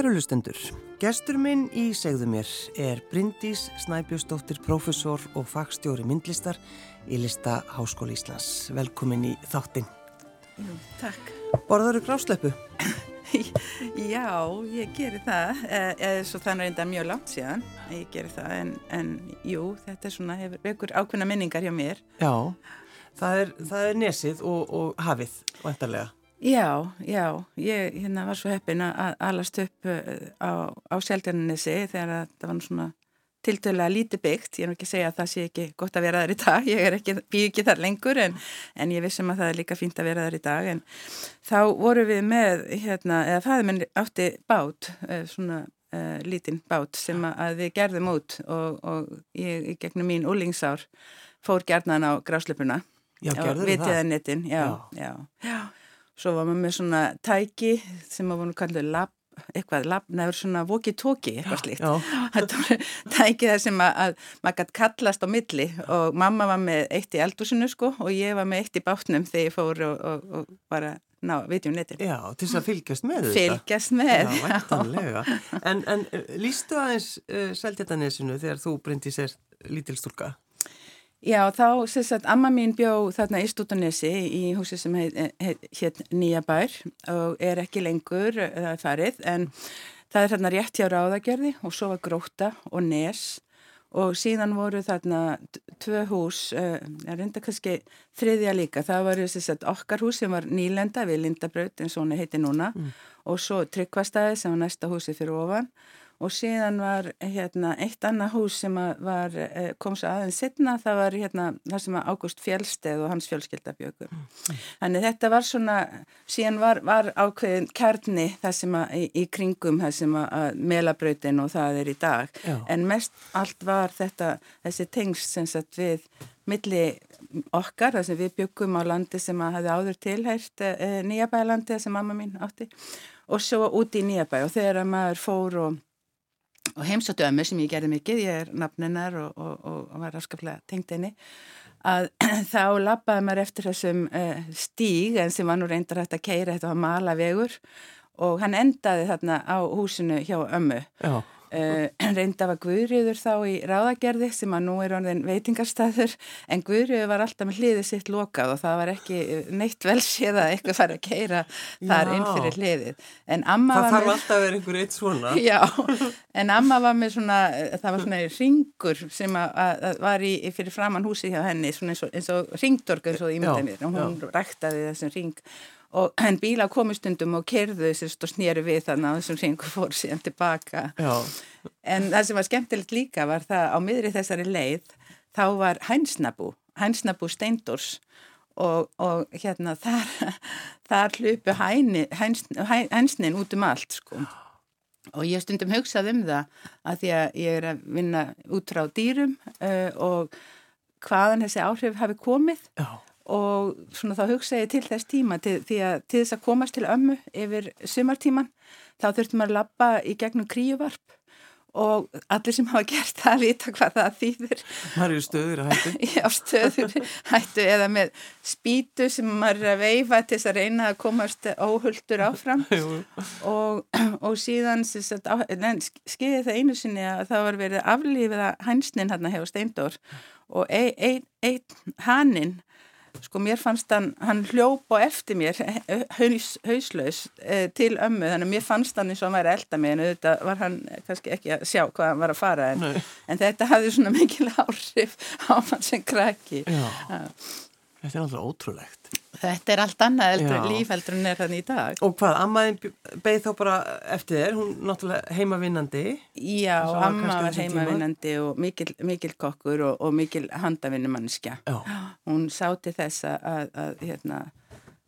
Kærulustendur, gestur minn í segðu mér er Bryndís Snæbjörnsdóttir, profesor og fagstjóri myndlistar í Lista Háskóli Íslands. Velkomin í þáttin. Jú, takk. Borðaru grásleppu? Já, ég gerir það, eh, svo þannig reynda mjög langt síðan, ég gerir það, en, en jú, þetta er svona, hefur einhver ákveðna minningar hjá mér. Já, það er, það er nesið og, og hafið, vantarlega. Já, já, ég hérna var svo heppin að alast upp uh, á, á Seldjarninesi þegar það var svona tiltölulega lítið byggt, ég er ekki að segja að það sé ekki gott að vera þar í dag, ég er ekki, býð ekki þar lengur en, en ég vissum að það er líka fínt að vera þar í dag. En þá voru við með, hérna, eða það er minn átti bát, uh, svona uh, lítinn bát sem að við gerðum út og, og ég, gegnum mín úlingsár fór gerðnan á gráslöpuna Já, gerður það? Vitiðanetin, já, já, já. Svo var maður með svona tæki sem maður voru kallið lab, eitthvað lab, nefnir svona walkie-talkie, eitthvað slíkt. Þetta voru tæki þar sem að, að maður gæti kallast á milli og mamma var með eitt í eldúsinu sko og ég var með eitt í bátnum þegar ég fór og, og, og bara ná, vitjum netin. Já, til þess að fylgjast með þetta. Fylgjast með, já. Já. En, en lístu aðeins uh, Seldjarninnesinu þegar þú brindi sér lítilstúrka? Já, þá, sem sagt, amma mín bjó þarna í Stútanesi í húsi sem heit, heit, heit Nýja bær og er ekki lengur er farið, en það er þarna rétt hjá ráðagerði og svo var gróta og nes og síðan voru þarna tvö hús, uh, ég reynda kannski þriðja líka, það var sem sagt okkar hús sem var nýlenda við Lindabraut eins og hún heiti núna mm. og svo Tryggvastæði sem var næsta húsi fyrir ofan og síðan var hérna eitt annað hús sem var, eh, kom svo aðeins setna, það var hérna það sem Ágúst Fjellsteð og hans fjölskyldabjöku. Mm. Þannig þetta var svona, síðan var, var ákveðin kærni það sem að í, í kringum það sem að melabrautin og það er í dag. Já. En mest allt var þetta, þessi tengst sem sagt við milli okkar, það sem við byggum á landi sem að hafi áður tilhært e, eh, Nýjabælandi, það sem mamma mín átti og svo úti í Nýjabæ og þegar maður fór og og heimsóttu ömmu sem ég gerði mikið, ég er nafninar og, og, og var afskaplega tengt henni að þá lappaði maður eftir þessum uh, stíg en sem var nú reyndar hægt að keira þetta var malavegur og hann endaði þarna á húsinu hjá ömmu. Já Uh, reynda var Guðrýður þá í ráðagerði sem að nú er orðin veitingarstaður en Guðrýður var alltaf með hliðið sitt lokað og það var ekki neitt vel séð að eitthvað fara að keira þar Já. inn fyrir hliðið Það þarf með... alltaf að vera einhver eitt svona Já, en amma var með svona það var svona ringur sem að, að var í, fyrir framann húsi hjá henni eins og, og ringdorg eins og ímyndið mér og hún Já. ræktaði þessum ring og henn bíla komustundum og kerðu sérst og snýru við þannig að þessum ringu fór síðan tilbaka. Já. en það sem var skemmtilegt líka var það á miðri þessari leið þá var hænsnabú hænsnabú steindors og, og hérna þar þar hlupu hæni, hæns, hænsnin út um allt sko. Og ég stundum hugsað um það að því að ég er að vinna út frá dýrum uh, og hvaðan þessi áhrif hafi komið. Já og svona þá hugsa ég til þess tíma til, því að til þess að komast til ömmu yfir sumartíman þá þurftum að lappa í gegnum kríuvarp og allir sem hafa gert það vita hvað það þýðir. Maður eru stöður að hættu já stöður hættu eða með spýtu sem maður er að veifa til þess að reyna að komast óhulltur áfram. Og, og síðan skeiði það einu sinni að það var verið aflífið að hænsnin hérna hefur steindor og einn ein, ein, hanninn sko mér fannst hann, hann hljóp og eftir mér haus, hauslaus eh, til ömmu. Þannig að mér fannst hann eins og hann væri elda mig en auðvitað var hann kannski ekki að sjá hvað hann var að fara en, en þetta hafði svona mikil áhrif á hann sem krakki. Já. Þetta er alltaf ótrúlegt Þetta er allt annað eldur, lífældur en er þannig í dag. Og hvað, ammaðin beigð þá bara eftir þér, hún náttúrulega heimavinnandi? Já, amma var heimavinnandi og mikil, mikil kokkur og, og mikil handavinnumannskja. Hún sáti þess að, að hérna,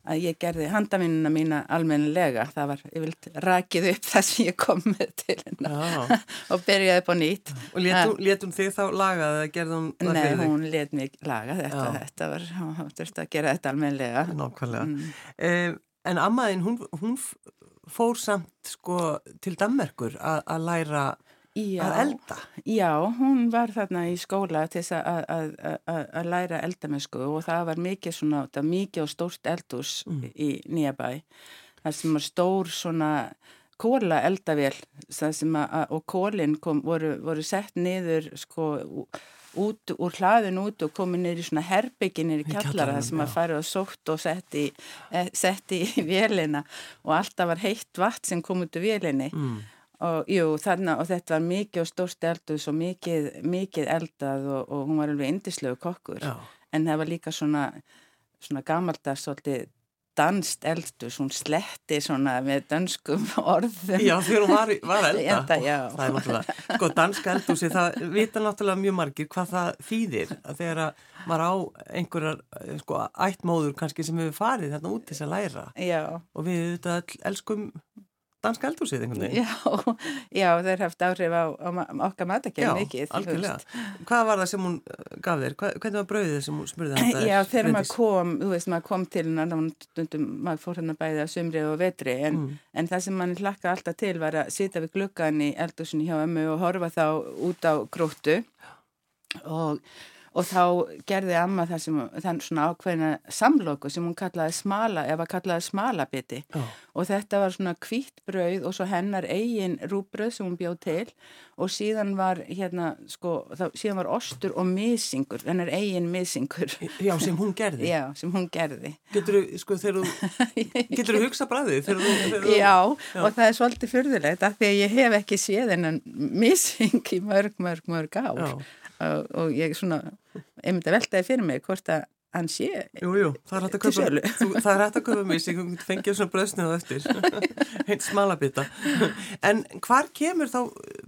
að ég gerði handavinnuna mína almennilega, það var, ég vilt rakið upp þess að ég kom með til hennar og byrjaði på nýtt. Og let hún þig þá laga eða gerði hún það fyrir þig? Nei, hún let mig laga þetta, þetta var, hún þurfti að gera þetta almennilega. Nákvæmlega. Mm. um, En ammaðin, hún, hún fór samt sko til Dammerkur að læra Já, að elda? Já, hún var þarna í skóla til þess að læra eldamennsku og það var mikið svona, það var mikið og stórt eldús mm. í Nýjabæ. Það sem var stór svona kóla eldavél og kólinn voru, voru sett niður sko út úr hlaðin út og komið niður í svona herbyggin niður í kjallara þar sem maður farið og sótt og sett í, e, sett í vélina og alltaf var heitt vatn sem kom út úr vélinni mm. Og, jú, þarna, og þetta var mikið og stórst elduð svo mikið, mikið eldað og, og hún var alveg indislegu kokkur. Já. en það var líka svona, svona gamaldags svolítið danst eldus, hún sletti svona með danskum orðum. Já, þegar hún var, var elda. það er náttúrulega, sko dansk eldusi það vita náttúrulega mjög margir hvað það þýðir. Þegar maður á einhverjar, sko, ættmóður kannski sem hefur farið þarna út til þess að læra. Já. og við auðvitað elskum danska eldhúsið einhvern veginn. Já, já þeir haft áhrif á, á okkar matakjörn mikið. Já, algjörlega. Hvað var það sem hún uh, gaf þér? Hvað, hvernig var brauðið sem hún smurði þetta? Já, þegar maður kom, þú veist, maður kom til hennar, maður fór hérna bæðið að sumri og vetri, en, mm. en það sem mann hlakka alltaf til var að sita við gluggan í eldhúsinu hjá ömmu og horfa þá út á gróttu og og þá gerði amma það sem þann svona ákveðina samloku sem hún kallaði smala, eða kallaði smalabiti oh. og þetta var svona kvítt brauð og svo hennar eigin rúbröð sem hún bjóð til og síðan var hérna sko, þá, síðan var ostur og misingur, hennar eigin misingur. Já, sem hún gerði. Já, sem hún gerði. Getur þú, sko, þegar þú, getur þú hugsa bræðið þegar þú, þegar þú... Já, já, og það er svolítið fyrðulegt af því að ég hef ekki séð hennan mising í mörg, mörg, mörg ár. Og, og ég svona, einmitt að veltaði fyrir mig hvort að hann sé Jú, jú, það er hægt að köpa þú, mér sem fengið svona bröðsnið á eftir heilt smalabita en hvar kemur þá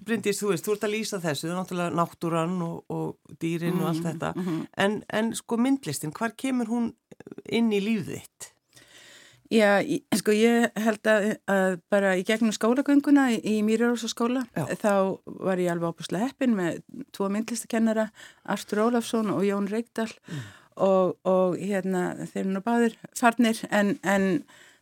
Bryndís, þú veist, þú ert að lýsa þessu það er náttúrulega náttúran og, og dýrin mm -hmm, og allt mhm, þetta, mm -hmm. en, en sko myndlistin, hvar kemur hún inn í lífið þitt? Já, sko ég held að, að bara í gegnum skólagönguna í, í Mýrarósaskóla þá var ég alveg ápuslega heppin með tvo myndlistakennara, Artur Ólafsson og Jón Reykdal mm. og, og hérna þeir eru nú báðir farnir en, en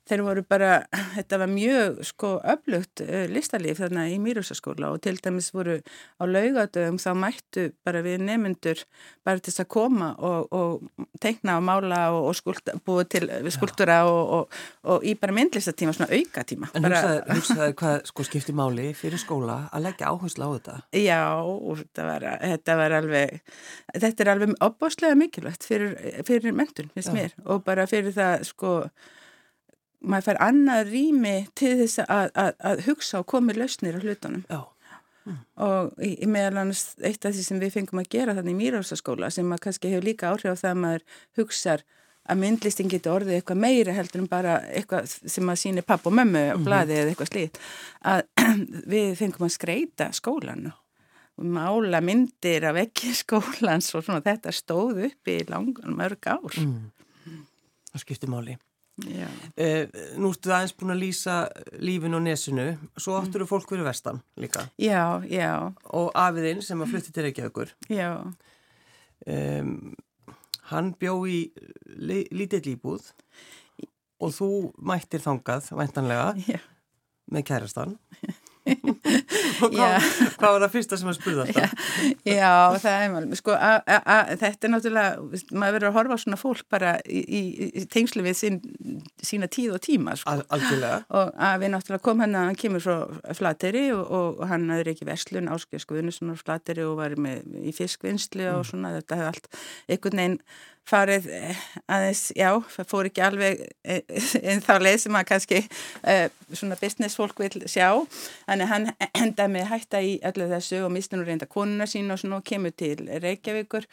þeir voru bara, þetta var mjög sko öflugt uh, listalíf þarna í Mýrúsaskóla og til dæmis voru á laugadögum þá mættu bara við nemyndur bara til þess að koma og, og teikna og mála og, og skulda, búið til skuldura og, og í bara myndlistatíma, svona aukatíma. En hugsaðu hvað sko skipti máli fyrir skóla að leggja áherslu á þetta? Já, þetta var, þetta var alveg, þetta er alveg opbáslega mikilvægt fyrir, fyrir mentun, finnst mér, og bara fyrir það sko maður fær annað rými til þess að, að, að hugsa og komi lausnir á hlutunum mm. og í, í meðal annars eitt af því sem við fengum að gera þannig í Mýrálsaskóla sem maður kannski hefur líka áhrif á það að maður hugsar að myndlistin getur orðið eitthvað meira heldur en bara eitthvað sem maður sýnir papp og mömmu og mhm. bladi eða eitthvað slít að við fengum að skreita skólan og mála myndir af ekki skólans og svona þetta stóð upp í langan mörg ár mm. Það skiptir máli Uh, nú ertu aðeins búin að lýsa lífin og nesinu, svo áttur þú fólk verið vestan líka. Já, já. og afiðinn sem að flytti til Reykjavíkur. Um, hann bjó í lítill íbúð. Og þú mættir þangað væntanlega já. með kærastan og hvað, hvað var það fyrsta sem að spurða þetta? Já, já, það er maður sko, a, a, a, þetta er náttúrulega maður verður að horfa á svona fólk bara í, í, í tengslu við sín, sína tíð og tíma sko. Algjörlega og að við náttúrulega kom hann að hann kemur frá Flateri og, og hann aður ekki verslun áskilskuðinu svona Flateri og var með, í fiskvinnslu mm. og svona þetta hefði allt einhvern veginn farið eh, aðeins, já, það fór ekki alveg en eh, þá leið sem að kannski uh, svona business fólk vil sjá. Þannig hann endaði með hætta í öllu þessu og mistunur reynda konuna sín og svona og kemur til Reykjavíkur.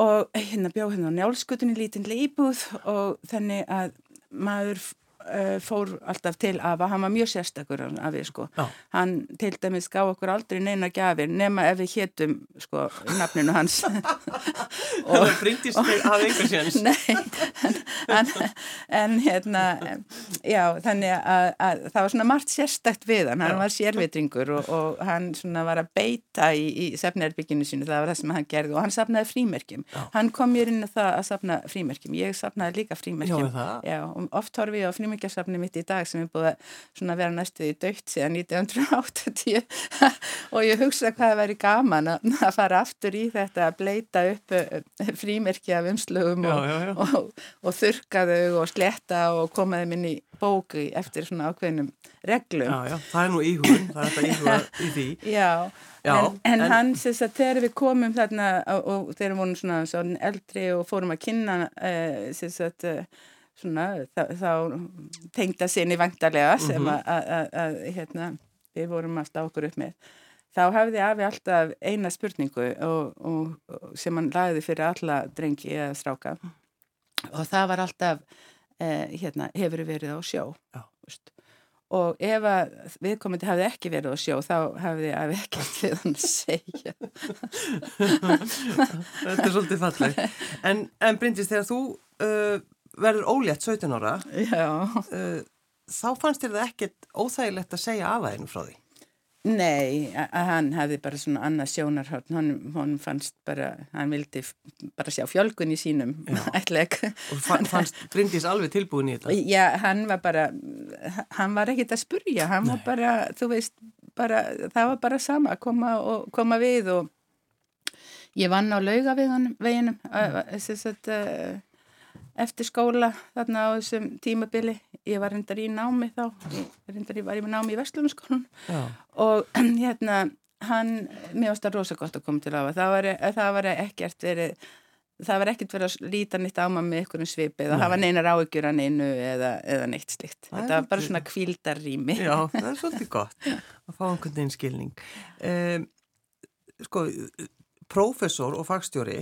Og hérna bjóð hérna á njálskutunni lítinlega íbúð og þannig að maður uh, fór alltaf til Ava, hann var mjög sérstakur af því sko, Já. hann til dæmis gaf okkur aldrei neina gafir nema ef við héttum sko nafninu hans. Og það bryndist þig að einhver séns Nei, en, en hérna já, þannig að, að það var svona margt sérstakt við hann, hann já. var sérvitringur og, og hann svona var að beita í, í sefnærbygginu sínu, það var það sem hann gerði og hann sapnaði frímerkjum, hann kom mér inn að það að sapna frímerkjum, ég sapnaði líka frímerkjum. Já, og oft horfi ég á frímerkjum frímyggjasafni mitt í dag sem er búið að vera næstuði dögt síðan 1980 og ég hugsa hvað það væri gaman að, að fara aftur í þetta að bleita upp eh, frímerkja af umslugum og, og, og, og þurka þau og sletta og koma þeim inn í bóku eftir svona ákveðnum reglum. Já, já, það er nú íhugun, það er þetta íhuga í því. Já, já en, en, en hann sést að þegar við komum þarna og þegar við vorum svona, svona eldri og fórum að kynna uh, sést að uh, svona þá, þá tengda sinni vantarlega sem -hmm. að hérna, við vorum alltaf okkur upp með. Þá hafði Afi alltaf eina spurningu og, og, sem hann lagði fyrir alla drengi eða stráka. Og það var alltaf eh, hérna, hefur verið á sjó og ef að viðkomandi hafði ekki verið á sjó þá hafði að ekkert við hann að segja. Þetta er svolítið fallið En, en Bryndis, þegar þú uh, verður ólétt 17 ára uh, þá fannst þér það ekkert óþægilegt að segja af aðeins frá því Nei, hann hefði bara svona annað sjónarhörn, hann, hann fannst bara, hann vildi bara sjá fjölgun í sínum ætleg. Og fannst Bryndís alveg tilbúin í þetta? Já, hann var bara, hann var ekkit að spurja, hann Nei. var bara, þú veist, bara, það var bara sama að koma, og, koma við og ég vann á laugaveginum, þess að eftir skóla þarna á þessum tímabili. Ég var reyndar í námi þá reyndar ég var í námi í Vestlunarskólan og hérna hann, mér varst það rosa gott að koma til á það var, það var ekkert verið það var ekkert verið að líta nýtt áma með einhvern svipið og hafa neinar áökjur að neinu eða, eða neitt slikt þetta var bara svona kvildarrými Já, það er svolítið gott að fá einhvern veginn skilning. Um, Sko, prófessor og fagstjóri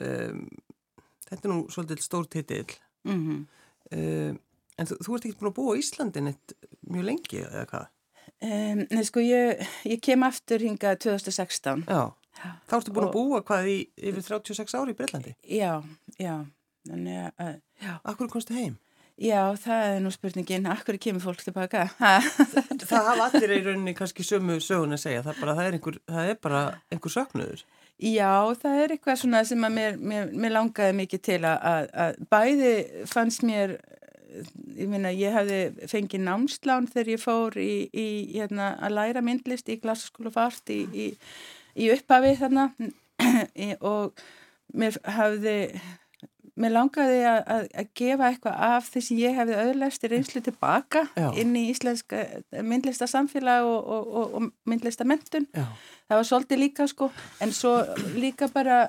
um, þetta er nú svolítið stór titill mm -hmm. uh, en þú, þú ert ekki búin að búa í Íslandin eitt mjög lengi eða hvað? Um, nei sko ég, ég kem aftur hingað 2016 Já, þá ertu búin og, að búa hvað í yfir 36 ári í Breitlandi? Já, já Þannig að, já Akkur komstu heim? Já, það er nú spurningin, akkur kemur fólk tilbaka? það hafa allir í rauninni kannski sömu sögun að segja, það, bara, er, það er bara einhver söknuður Já, það er eitthvað svona sem að mér, mér, mér langaði mikið til að, að bæði fannst mér, ég minna, ég hefði fengið námslán þegar ég fór í, í hérna, að læra myndlist í glassaskólu fart í, í, í upphafi þarna. Og mér hafði mér langaði að, að, að gefa eitthvað af því sem ég hefði öðlæst í reynslu tilbaka Já. inn í íslenska myndlista samfélag og, og, og, og myndlista mentun. Það var svolítið líka sko, en svo líka bara,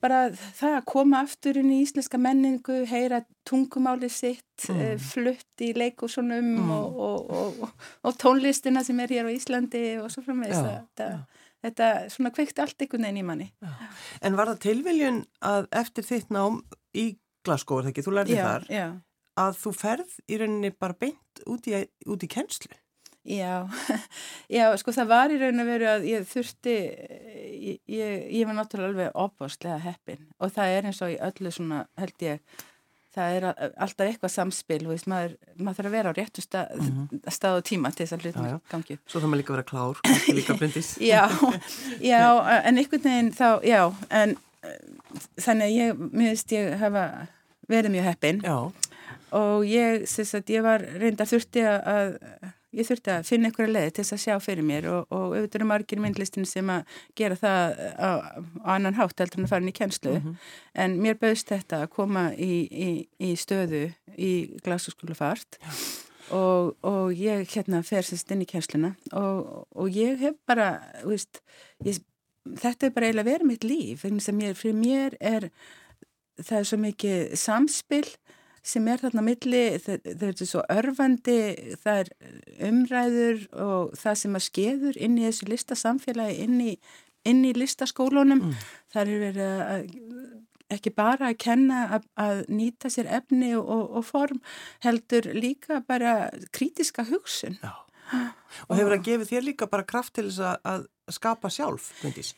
bara það að koma aftur inn í íslenska menningu, heyra tungumáli sitt, mm. Eh, flutt í leikusunum mm. og tónlistina sem er hér á Íslandi og svo framvegs það þetta svona kveikti allt einhvern veginn í manni. Já. En var það tilviljun að eftir þitt nám í Glasgow, er það ekki, þú lærði já, þar, já. að þú ferð í rauninni bara beint út í, út í kennslu? Já, já, sko það var í rauninni verið að ég þurfti, ég, ég, ég var náttúrulega alveg opáslega heppin og það er eins og í öllu svona, held ég, það er alltaf eitthvað samspil veist, maður, maður þarf að vera á réttu stað, mm -hmm. stað og tíma til þess að hlutum gangi Svo það maður líka vera klár, kannski líka blindis já, já, en einhvern veginn þá, já, en þannig að ég, mér veist, ég hafa verið mjög heppin já. og ég, þess að ég var reynda þurfti að ég þurfti að finna einhverja leið til þess að sjá fyrir mér og, og auðvitað eru margir myndlistin sem að gera það á, á annan hátt heldur en að fara inn í kjenslu mm -hmm. en mér bauðst þetta að koma í, í, í stöðu í glasaskólu fart og, og ég hérna fer sérst inn í kjensluna og, og ég hef bara veist, ég, þetta er bara eiginlega verið mitt líf fyrir mér er það er svo mikið samspill sem er þarna milli, þau eru svo örfandi, það er umræður og það sem að skeður inn í þessu listasamfélagi, inn í, inn í listaskólunum, mm. það er verið að ekki bara að kenna að, að nýta sér efni og, og, form, heldur líka bara krítiska hugsun. Já. Og hefur það gefið þér líka bara kraft til þess að skapa sjálf, myndis?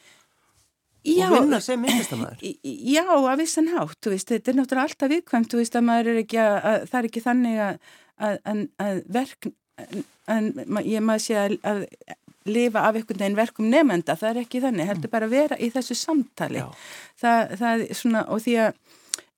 Já, og vinna sem myndistamæður Já, að vissan hátt, þú veist, þetta er náttúrulega alltaf viðkvæmt, þú veist, að maður er ekki að, að það er ekki þannig að, að, að verk en ég maður sé að lifa af einhvern veginn verkum nefnda, það er ekki þannig, heldur mm. bara að vera í þessu samtali. Það, það er svona, og því að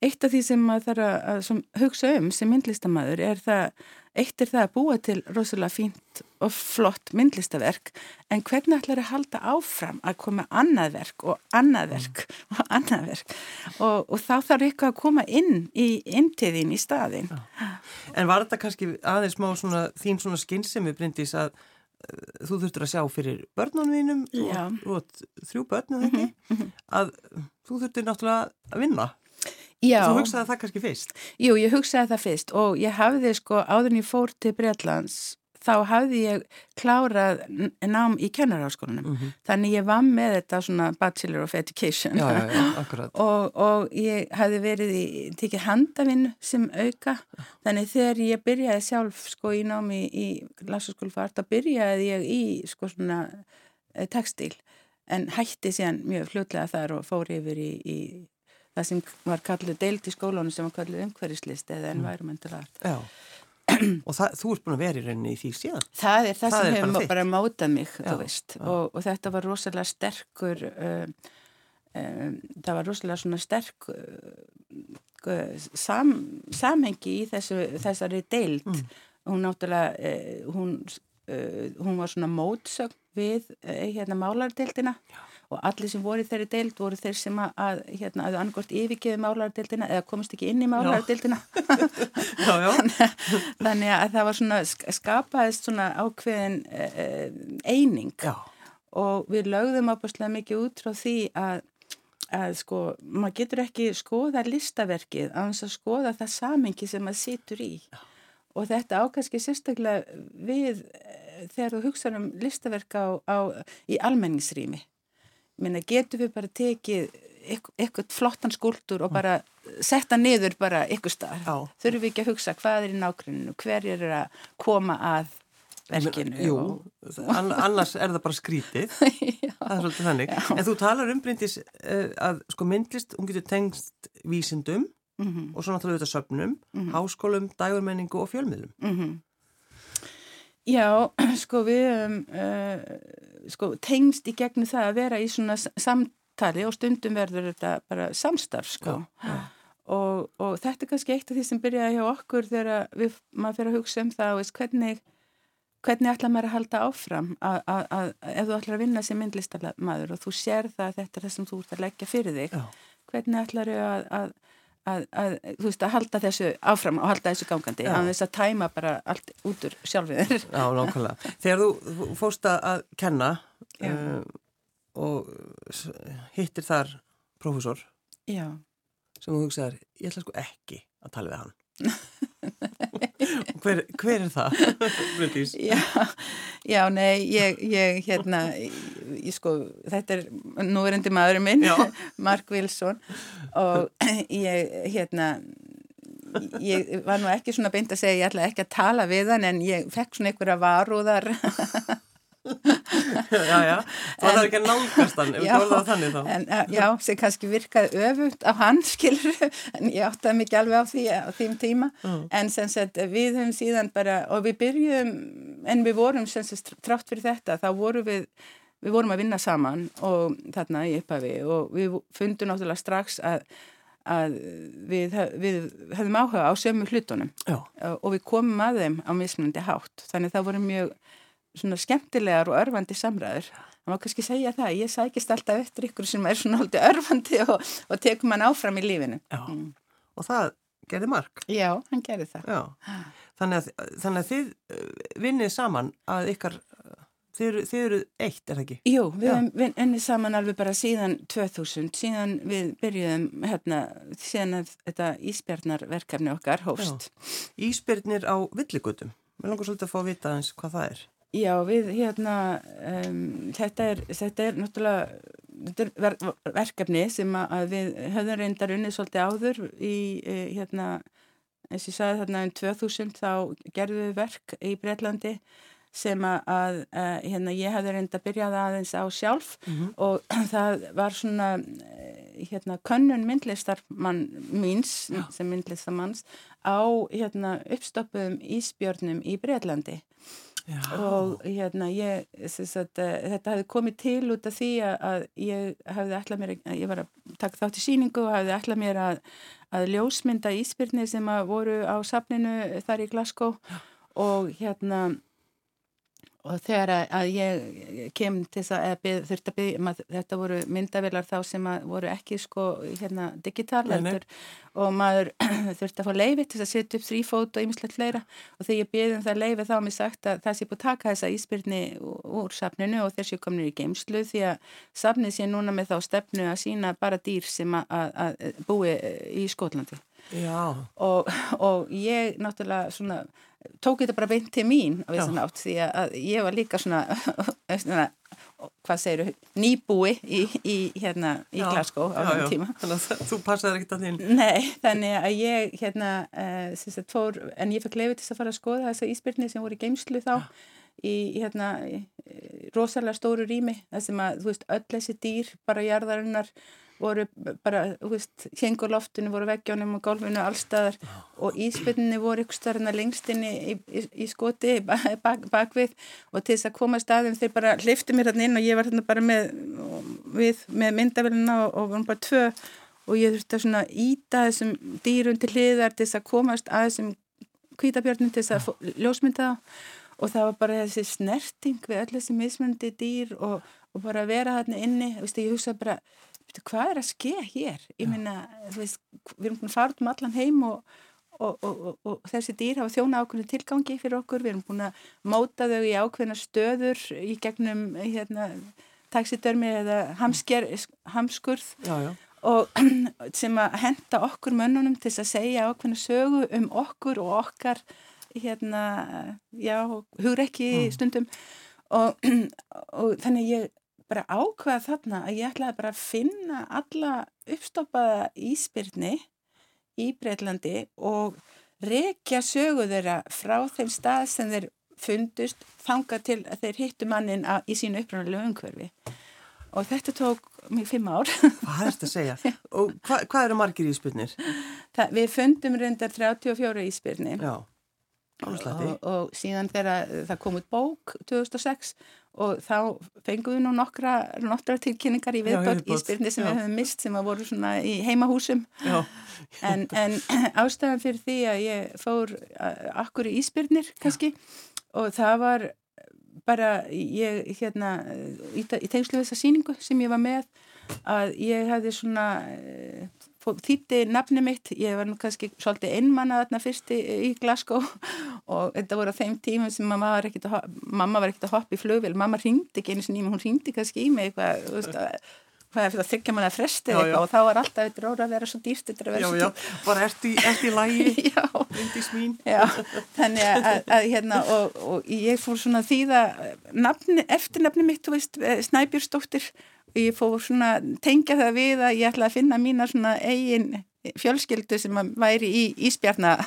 eitt af því sem maður þarf að, að hugsa um sem myndlistamæður er það, eitt er það að búa til rosalega fínt og flott myndlistaverk en hvernig ætlar að halda áfram að koma annað verk og annað verk mm. og annað verk og, og þá þarf eitthvað að koma inn í intiðin í staðin. Ja. En var þetta kannski aðeins má svona, þín svona skinnsemi brindis að uh, þú þurftur að sjá fyrir börnunum og, og þrjú börnum mm -hmm. að þú þurftur náttúrulega að vinna Já. Þú hugsaði það kannski fyrst? Jú, ég hugsaði það fyrst og ég hafði sko áðurinn ég fór til Breitlands þá hafði ég klárað nám í kennarháskólanum mm -hmm. þannig ég var með þetta svona Bachelor of Education já, já, og, og ég hafði verið í tikið handavinn sem auka þannig þegar ég byrjaði sjálf sko í námi í lasaskólfart þá byrjaði ég í sko svona eh, textil en hætti síðan mjög fljótlega þar og fór yfir í, í það sem var kallið deilt í skólanu sem var kallið umhverfislist eða mm. environmental art Já, og það, þú ert búin að vera í rauninni í því síðan. Það er það, það sem hefur bara, bara mátað mig já, já. Og, og þetta var rosalega sterkur um, um, það var rosalega svona sterk uh, sam, samhengi í þessu, þessari deilt mm. hún náttúrulega uh, hún, uh, hún var svona mótsögn við hérna málardeildina Já og allir sem voru þeirri deild voru þeir sem að, að hérna, að angort yfirgeði málardeildina eða komist ekki inn í málardeildina þannig, þannig að það var svona skapaðist svona ákveðin eh, eining. Já. og við lögðum ábúrslega mikið út frá því að að sko, maður getur ekki skoða listaverkið á þess að skoða það samengi sem maður situr í. Já. og þetta ákvæmski sérstaklega við eh, þegar þú hugsaður um listaverk á, á, í almenningsrými minna getur við bara tekið eitthvað flottan skúldur og bara setta niður bara ykkur starf þurfum við ekki að hugsa hvað er í nákvæminu hver er að koma að verkinu Jú, og... annars er það bara skrítið það er svolítið þannig Já. en þú talar um brindis uh, að sko myndlist, hún getur tengst vísindum mm -hmm. og svo náttúrulega þetta söpnum mm -hmm. háskólum, dægurmenningu og fjölmiðlum mm -hmm. Já, sko við um, uh, sko, tengst í gegnum það að vera í svona samtali og stundum verður þetta bara samstarf sko. Já, já. Og, og þetta er kannski eitt af því sem byrjaði hjá okkur þegar við, maður fyrir að hugsa um það veist, hvernig, hvernig ætla maður að halda áfram að, að, að ef þú ætlar að vinna sem myndlistarmadur og þú sér það að þetta er það sem þú ert að leggja fyrir þig, já. hvernig ætlar þau að Að, að, veist, að halda þessu áfram og halda þessu gangandi, að þess að tæma bara allt út úr sjálfið Já, nákvæmlega. Þegar þú fórst að kenna uh, og hittir þar profesor Já. sem þú hugsaðar, ég ætla sko ekki að tala við hann hver, hver er það? já, já, nei ég, ég hérna ég sko, þetta er núverendi maðurinn minn, Mark Wilson og ég hérna ég var nú ekki svona beint að segja ég ætla ekki að tala við hann en ég fekk svona einhverja varúðar já, já, það er ekki að nálgast hann. Ef góðum það þannig þá. En, Já, sem kannski virkaði öfugt á hann skilur, en ég áttaði mikið alveg á því á þým tíma, mm. en sem sagt við höfum síðan bara, og við byrjum en við vorum sem sagt trátt fyrir þetta, þá vorum við við vorum að vinna saman og þarna í upphafi. Og við fundum náttúrulega strax að, að við, við höfum áhuga á sömu hlutunum. Já. og við komum að þeim á mismunandi hátt, þannig það voru mjög svona skemmtilegar og örfandi samræður. Það má kannski segja það, ég sækist alltaf eftir ykkur sem er svona haldið örfandi og, og tekum hann áfram í lífinu. Mm. og það gerði mark. Já, hann gerði það. Þannig að, þannig að þið uh, vinnið saman að ykkar, þið, þið eru eitt, er það ekki? Jú, við vinnið saman alveg bara síðan 2000, síðan við byrjuðum hérna, síðan að þetta Ísbjarnarverkefni okkar hófst. Já. Ísbjarnir á villigutum, við langar svolítið að fá að vita eins hvað það er. Já, við hérna, um, þetta, er, þetta er náttúrulega þetta er ver verkefni sem að við höfðum reyndar unnið svolítið áður í e, hérna, eins og ég sagði þarna um 2000 þá gerðum við verk í Breitlandi sem að, að hérna, ég hefði reynda byrjað aðeins á sjálf mm -hmm. og það var svona hérna könnun myndlistarmann míns Já. sem myndlistarmanns á hérna uppstoppuðum ísbjörnum í Breitlandi Já. og hérna ég sagt, þetta hefði komið til út af því að ég hefði ætlað mér að ég var að taka þátt í síningu og hefði ætlað mér að, að ljósmynda íspyrni sem að voru á safninu þar í Glasgow og hérna og þegar að ég kem til þess að byð, þurfti að byggja, þetta voru myndavilar þá sem voru ekki sko hérna digitaleldur og maður þurfti að fá leiði til að setja upp þrýfót og ymslegt fleira. Og þegar ég byggði um það leiði þá mér sagt að það sé búið taka þessa íspyrni úr safninu og þessi komin í geimslu því að safnið sé núna með þá stefnu að sína bara dýr sem að, að, að búi í Skotlandi. Og, og ég náttúrulega svona tók þetta bara beint til mín á þessan átt því að ég var líka svona, svona hvað segir nýbúi í, í, hérna, í Glasgow á þenn tíma. Þannig að þú passaði ekkert að þín Nei, þannig að ég hérna, uh, sagt, fór, en ég fekk lefið til að fara að skoða þessa íspyrni sem voru í geimslu þá Já. í hérna rosalega stóru rými þar sem að, þú veist, öll þessi dýr bara jarðarinnar voru bara, þú veist, hengur loftinu voru veggjónum og gólfinu allstaðar og íspilninni voru ykkur starfna lengst inn í, í, í skoti bak, bakvið og til þess að koma staðum þeir bara hlifti mér hérna inn og ég var hérna bara með, við, með myndavélina og, og vorum bara tvö og ég þurfti að svona íta þessum dýrun til hliðar til þess að komast að þessum kvítabjörnum til þess að ljósmynda og það var bara þessi snerting við öll þessi mismundi dýr og, og bara vera þarna inni, þú veist, ég hugsa bara hvað er að ske hér? Ég minna, veist, við erum búin að fara út um allan heim og, og, og, og þessi dýr hafa þjóna ákveðinu tilgangi fyrir okkur, við erum búin að móta þau í ákveðina stöður í gegnum hérna, taxidörmi eða hamsker, hamskurð já, já. og sem að henda okkur mönnunum til að segja ákveðina sögu um okkur og okkar hérna, já, hugur ekki mm. stundum og þannig ég bara ákveða þarna að ég ætlaði bara að finna alla uppstoppaða íspyrni í Breitlandi og rekja sögu þeirra frá þeim stað sem þeir fundust þanga til að þeir hittu mannin í sínu upprannulegu umhverfi. Og þetta tók mig fimm ár. Hvað er þetta að segja? Og hva, hvað eru margir íspyrnir? Það, við fundum reyndar 34 íspyrni Já og, og síðan þegar það kom út bók 2006 og þá fengum við nú nokkra, nokkra tilkynningar í viðbót í spyrni sem já. við höfum mist sem að voru svona í heimahúsum en, en ástæðan fyrir því að ég fór akkur í íspyrnir kannski já. og það var bara ég hérna í, í tengslu þessa síningu sem ég var með að ég hefði svona þýtti nafni mitt, ég var nú kannski svolítið einmanna þarna fyrst í, í Glasgow. Og þetta voru á þeim tímum sem mamma var ekkert að, að hoppa í flugvel, mamma ringdi ekki einu sinni, hún ringdi kannski í mig eitthvað, þú veist að hvað er fyrir að þykja manna frestið eitthvað? og þá var alltaf eitthvað róra að vera svo dýrt þetta að vera já, svo dýrt. Já, já, bara ert í, ert í lægi, indi smín. Já, þannig að, að, að hérna og, og ég fór svona því að eftirnafni mitt, þú veist, eh, Snæbjörnsdóttir og ég fór svona tengja það við að ég ætla að finna mína svona eigin fjölskyldu sem væri í Ísbjarna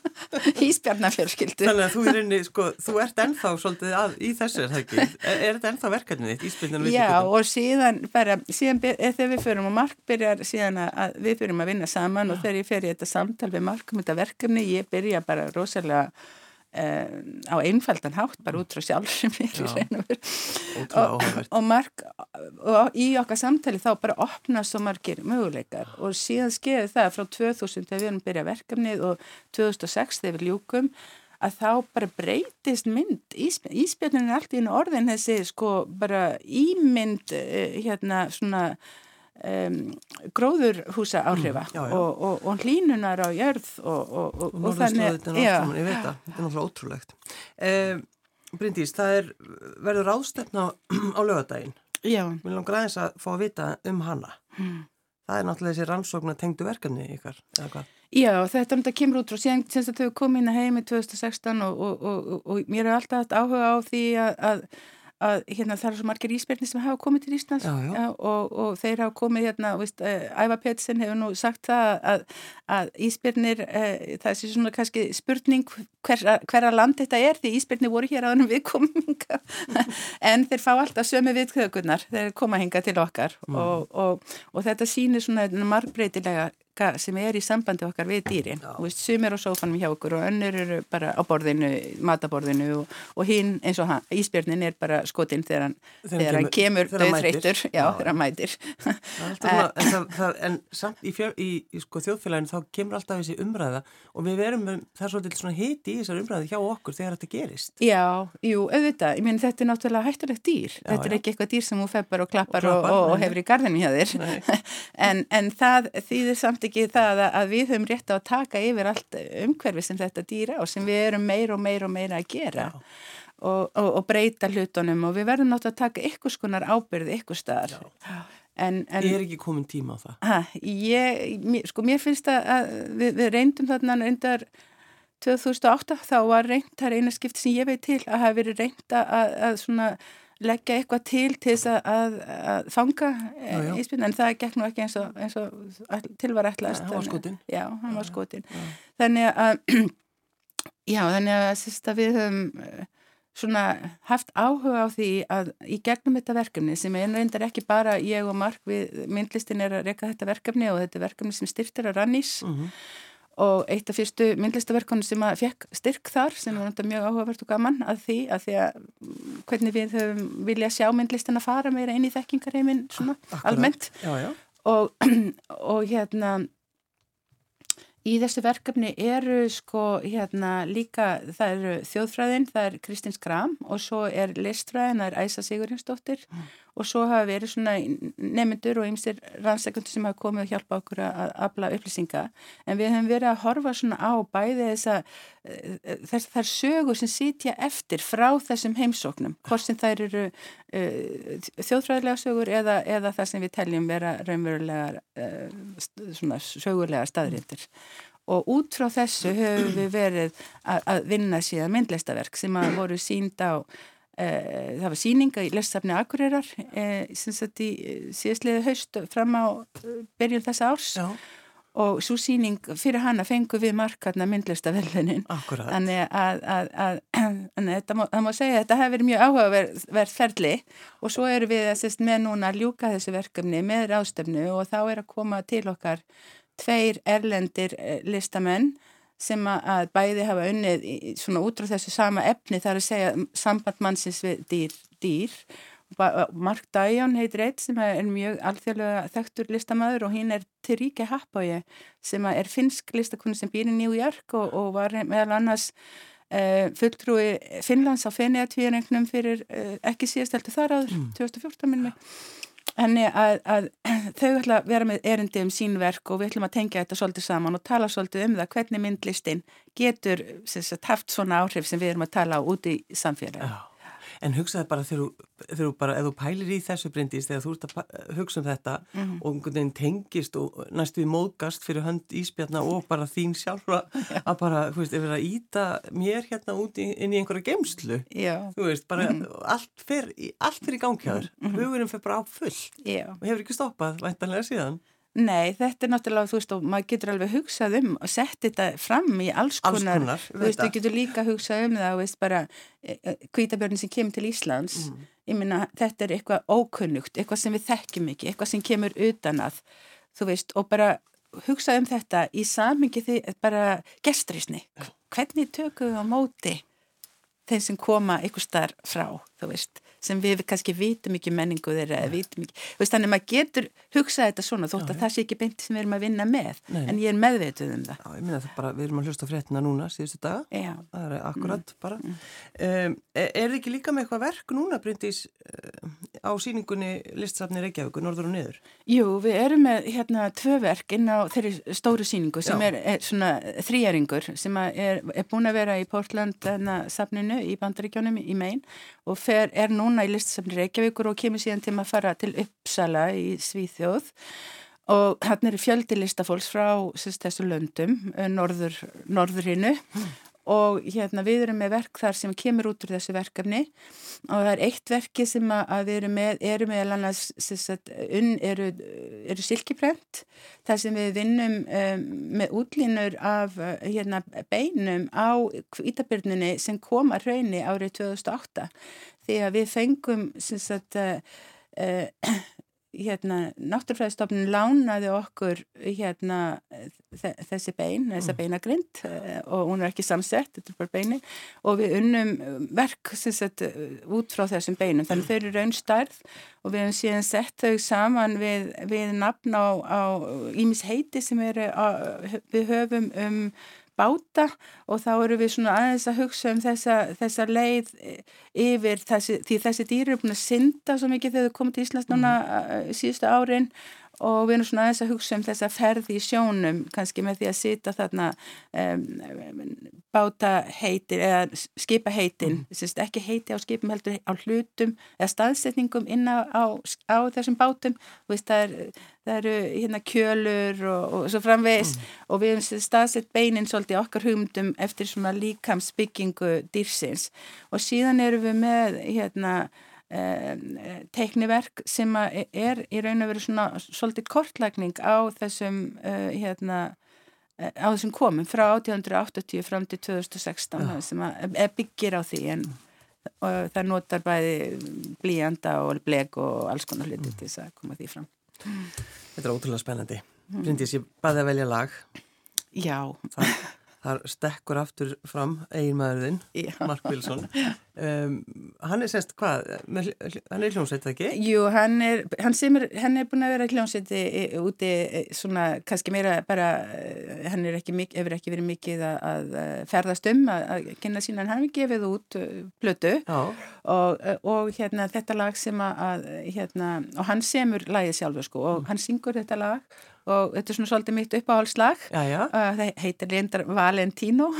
Ísbjarnafjölskyldu Þannig að þú er inni, sko, þú ert ennþá svolítið að, í þessu, er það ekki? Er, er þetta ennþá verkefnið þitt, Ísbjarnan Já, og síðan bara, síðan þegar við förum og Mark byrjar síðan að við byrjum að vinna saman Já. og þegar ég fer í þetta samtal við Mark um þetta verkefni, ég byrja bara rosalega Uh, á einfaldan hátt, bara út frá sjálfsum og, og, marg, og í okkar samtali þá bara opna svo margir möguleikar. Og síðan skeiði það frá 2000 þegar við erum byrjað verkefnið og 2006 þegar við ljúkum að þá bara breytist mynd. Ísbjörnin er allt í orðin þessi sko bara ímynd uh, hérna svona um, gróðurhúsa áhrifa mm, já, já. Og, og, og hlínunar á jörð og, og þannig ég veit það, þetta er náttúrulega ótrúlegt um, Bryndís, það er verður ástefna á lögadaginn við langar aðeins að fá að vita um hana mm. það er náttúrulega þessi rannsóknar tengdu verkefni ykkar, eða hvað? Já, þetta um þetta kemur út frá síðan sem þau komið inn að heimi 2016 og mér er alltaf áhuga á því að, að að hérna, það er svo margir ísbjörni sem hafa komið til Íslands já, já. Og, og þeir hafa komið hérna, veist, uh, Æva Petsen hefur nú sagt það að, að ísbjörnir, uh, það sé svona kannski spurning hver, hverra land þetta er því ísbjörni voru hér á þennum viðkominga en þeir fá alltaf sömu viðkvökunar þeir koma hinga til okkar mm. og, og, og þetta sýnir svona margbreytilega marga sem er í sambandi okkar við dýrin. Veist, sumir á sófanum hjá okkur og önnur eru bara á borðinu, mataborðinu og, og hinn eins og hann, Ísbjörnin er bara skotinn þegar hann, þegar hann kemur döðþreytur, já, þegar hann mætir. Svona, en, það, það, en samt í, fjör, í, í sko, þjóðfélaginu þá kemur alltaf þessi umræða og við verum, það er svolítið svona hiti í þessar umræði hjá okkur þegar þetta gerist. Já, jú, auðvitað, ég minn þetta er náttúrulega hættulegt dýr, já, þetta er ekki eitthvað dýr sem þú feppar og klappar og, og, og hefur í gardinu hjá þér, en, en það þýðir samt ekki það að við höfum rétt á að taka yfir allt umhverfi sem þetta dýra og sem við erum meir og meir og meira að gera og, og, og breyta hlutunum og við verðum náttúrulega að taka ykkur skonar ábyrði ykkur staðar. En, en, ég er ekki komin tíma á það. Ha, ég, mér, sko mér finnst að við, við reyndum þarna undar 2008 þá var reynd, það er eina skipt sem ég veit til að hafa verið reynd að, að svona leggja eitthvað til til þess að, að fanga íspinn en það gekk nú ekki eins og, eins og til var ætlast. Ja, hann var skotin. Já, hann var skotin. Þannig að, já, þannig að, sérst, að við höfum eh, svona haft áhuga á því að í gegnum þetta verkefni sem er reyndar ekki bara ég og Mark við myndlistin er að reyka þetta verkefni og þetta verkefni sem styrtir að rannís og mm -hmm og eitt af fyrstu myndlistaverkunum sem að fekk styrk þar sem var mjög áhugavert og gaman að því að því að mm, hvernig við höfum vilja sjá myndlistina fara meira inn í þekkingarheimin svona Akkurat. almennt já, já. Og, og hérna í þessu verkefni eru sko hérna líka það eru þjóðfræðin, það er Kristins Kram og svo er listfræðin, það er Æsa Sigurjónsdóttir mm og svo hafa verið svona nemyndur og ymsir rannsækundur sem hafa komið og hjálpa okkur að afla upplýsinga. En við hefum verið að horfa svona á bæði þessa eh, þess þar sögur sem sitja eftir frá þessum heimsóknum. Hvort sem þær eru uh, þjóðfræðilega sögur eða, eða það sem við teljum vera raunverulega uh, svona sögurlega staðrindir og út frá þessu höfum við verið að, að vinna síðan myndlistaverk sem að voru sínd á það var síninga í lesafni Akureyrar uh, sem sett í síðastliði haust fram á byrjun þessa árs. Já. og svo síning fyrir hana fengu við markarna myndlistavellunin þannig að, að, að, að það, má, má segja að þetta hefur verið mjög áhugaverð ferli. Og svo eru við sest, með núna að ljúka þessu verkefni með ráðstöfnu og þá er að koma til okkar tveir erlendir listamenn sem að bæði hafa unnið svona út frá þessu sama efni þar að segja sambandmannsins við dýr, dýr. Mark Dæjón heitir eitt sem er mjög alþjóðlega þekktur listamæður og hinn er Terríke Happói sem er finsk listakunni sem býr í New York og, og var meðal annars uh, fulltrúi Finnlands á Fenniatvíðarengnum fyrir uh, ekki síðast heldur þar áður, mm. 2014 minnum við henni að, að þau ætla að vera með erindi um sín verk og við ætlum að tengja þetta svolítið saman og tala svolítið um það hvernig myndlistin getur sagt, haft svona áhrif sem við erum að tala á úti í samfélagi. Já. En hugsaði bara þegar þú bara, ef þú pælir í þessu brindist, þegar þú ert að hugsa um þetta mm -hmm. og einhvern veginn tengist og næstu í móðgast fyrir hönd íspjarna og bara þín sjálfa að bara, þú veist, ef við erum að íta mér hérna út í, inn í einhverja gemslu, Já. þú veist, bara mm -hmm. allt fyrir fer í gangkjáður, mm -hmm. hugurinn fyrir bara á full Já. og hefur ekki stoppað, væntanlega síðan. Nei, þetta er náttúrulega, þú veist, og maður getur alveg hugsað um og sett þetta fram í alls konar, alls konar þú veist, þú getur líka hugsað um það, þú veist, bara kvítabjörn e, e, sem kemur til Íslands, mm. ég minna, þetta er eitthvað ókunnugt, eitthvað sem við þekkjum ekki, eitthvað sem kemur utan að, þú veist, og bara hugsað um þetta í samingi því bara gestrisni, hvernig tökum við á móti þeim sem koma eitthvað starf frá, þú veist, sem við kannski vitum ekki menningu þeirra eða vitum ekki, veist, þannig að maður getur hugsað þetta svona þótt að já, það sé ekki beint sem við erum að vinna með, Nei. en ég er meðveituð um það. Já, ég minna það bara, við erum að hlusta fréttina núna síðustu daga, já. það er akkurat mm. bara. Mm. Um, er þið ekki líka með eitthvað verk núna, Bryndís, á síningunni listsafni Reykjavíku, norður og niður? Jú, við erum með hérna tvö verk inn á þeirri stóru síningu sem er, er svona þrýjaringur sem er, er búin að vera í Portland safninu í Bandaríkjónum í Maine og fer, er núna í listasafni Reykjavíkur og kemur síðan til að fara til Uppsala í Svíþjóð. Og hann er fjöldi listafólks frá þessu löndum, eh, norður, norðurinu mm og hérna við erum með verk þar sem kemur út úr þessu verkefni. Og það er eitt verki sem að við erum með, eru með annars, sagt, unn, eru, eru silkiprent þar sem við vinnum um, með útlínur af hérna, beinum á ítabyrnunni sem kom að raunni árið 2008 því að við fengum sagt, uh, uh, hérna, náttúrfræðistofnun lánaði okkur hérna þessi bein, þessa mm. beinagrind eh, og hún er ekki samsett, þetta er bara beinin og við unnum verk sagt, út frá þessum beinum þannig þau eru raunstarð og við hefum síðan sett þau saman við, við nafn á ímis heiti sem eru á, við höfum um báta og þá eru við svona aðeins að hugsa um þessa, þessa leið yfir þessi, því þessi dýri eru búin að synda svo mikið þegar þau komið til Íslands núna mm. síðustu árin og við erum svona aðeins að hugsa um þessa ferði í sjónum kannski með því að sita þarna um, báta heitir eða skipa heitin mm. ekki heiti á skipum heldur á hlutum eða staðsetningum inn á, á, á þessum bátum veist, það, er, það eru hérna kjölur og, og svo framvegis mm. og við hefum staðsett beinin svolítið okkar hugmyndum eftir svona líkamsbyggingu dýrsins og síðan erum við með hérna teikniverk sem er í raun og veru svona svolítið kortlækning á þessum uh, hérna eh, á þessum komum frá 1880 fram til 2016 Já. sem byggir á því en það notar bæði blíjanda og bleg og alls konar hluti mm. til þess að koma því fram Þetta er ótrúlega spennandi mm. Bryndis, ég baði að velja lag Já Það þar stekkur aftur fram eiginmaðurinn, Mark Wilson. Um, hann er semst hvað hann er hljómsveit ekki? Jú, hann er, hann er, hann er búin að vera hljómsveiti úti svona kannski meira bara hann er ekki, hefur ekki verið mikið að, að ferðast um að, að kynna sína, hann hefur gefið út blötu og, og hérna þetta lag sem að hérna, og hann semur lagið sjálfur sko og hann syngur þetta lag og þetta er svona svolítið mitt uppáhaldslag. Uh, það heitir reyndar Valentino.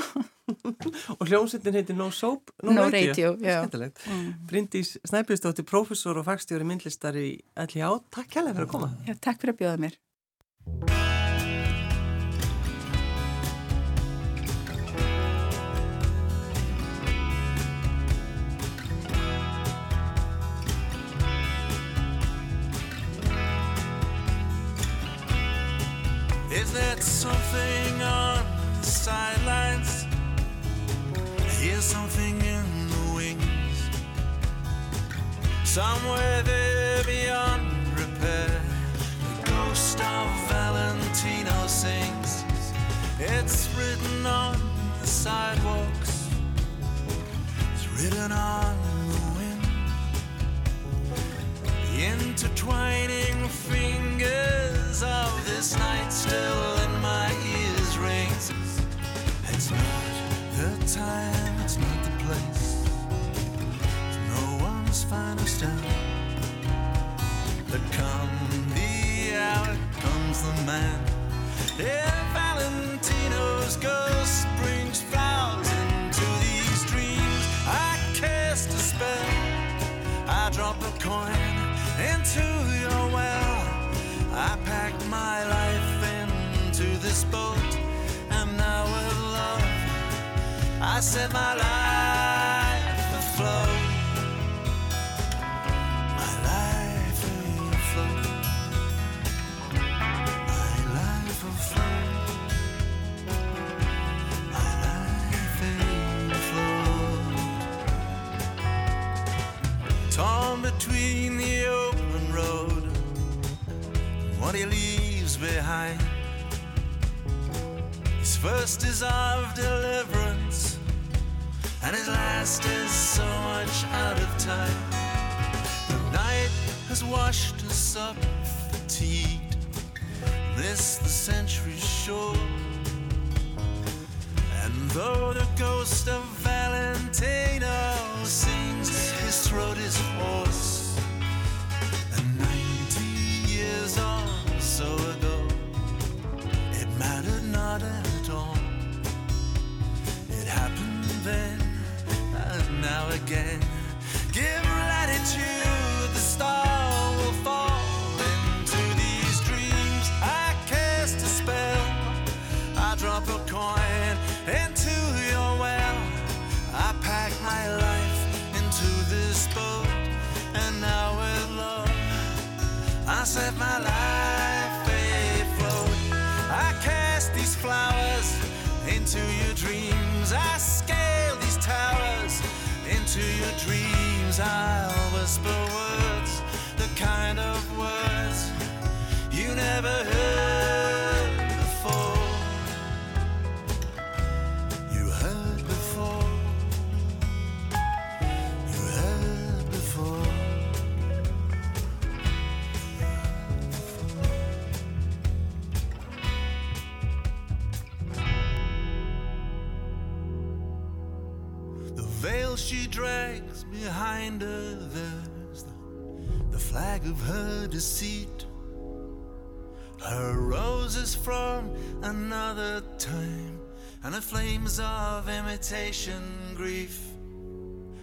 Og hljómsveitin heitir No Soap No, no Radio, Radio mm. Bryndís Snæbjörnsdóttir, professor og fagstjóri myndlistar í LHA Takk kærlega fyrir að koma. Já, Takk fyrir að bjóða mér into your well. I packed my life into this boat, and now with love, I set my life what he leaves behind. His first is of deliverance, and his last is so much out of time. The night has washed us up fatigued, this the century's shore. And though the ghost of Valentino mattered not at all. It happened then and now again. never heard before. You heard before. You heard before. The veil she drags behind her, there's the, the flag of her deceit another time, and the flames of imitation grief.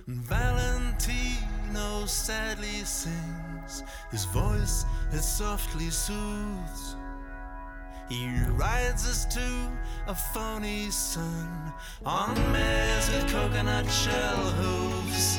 Valentino sadly sings, his voice it softly soothes. He rides us to a phony sun on mares with coconut shell hooves.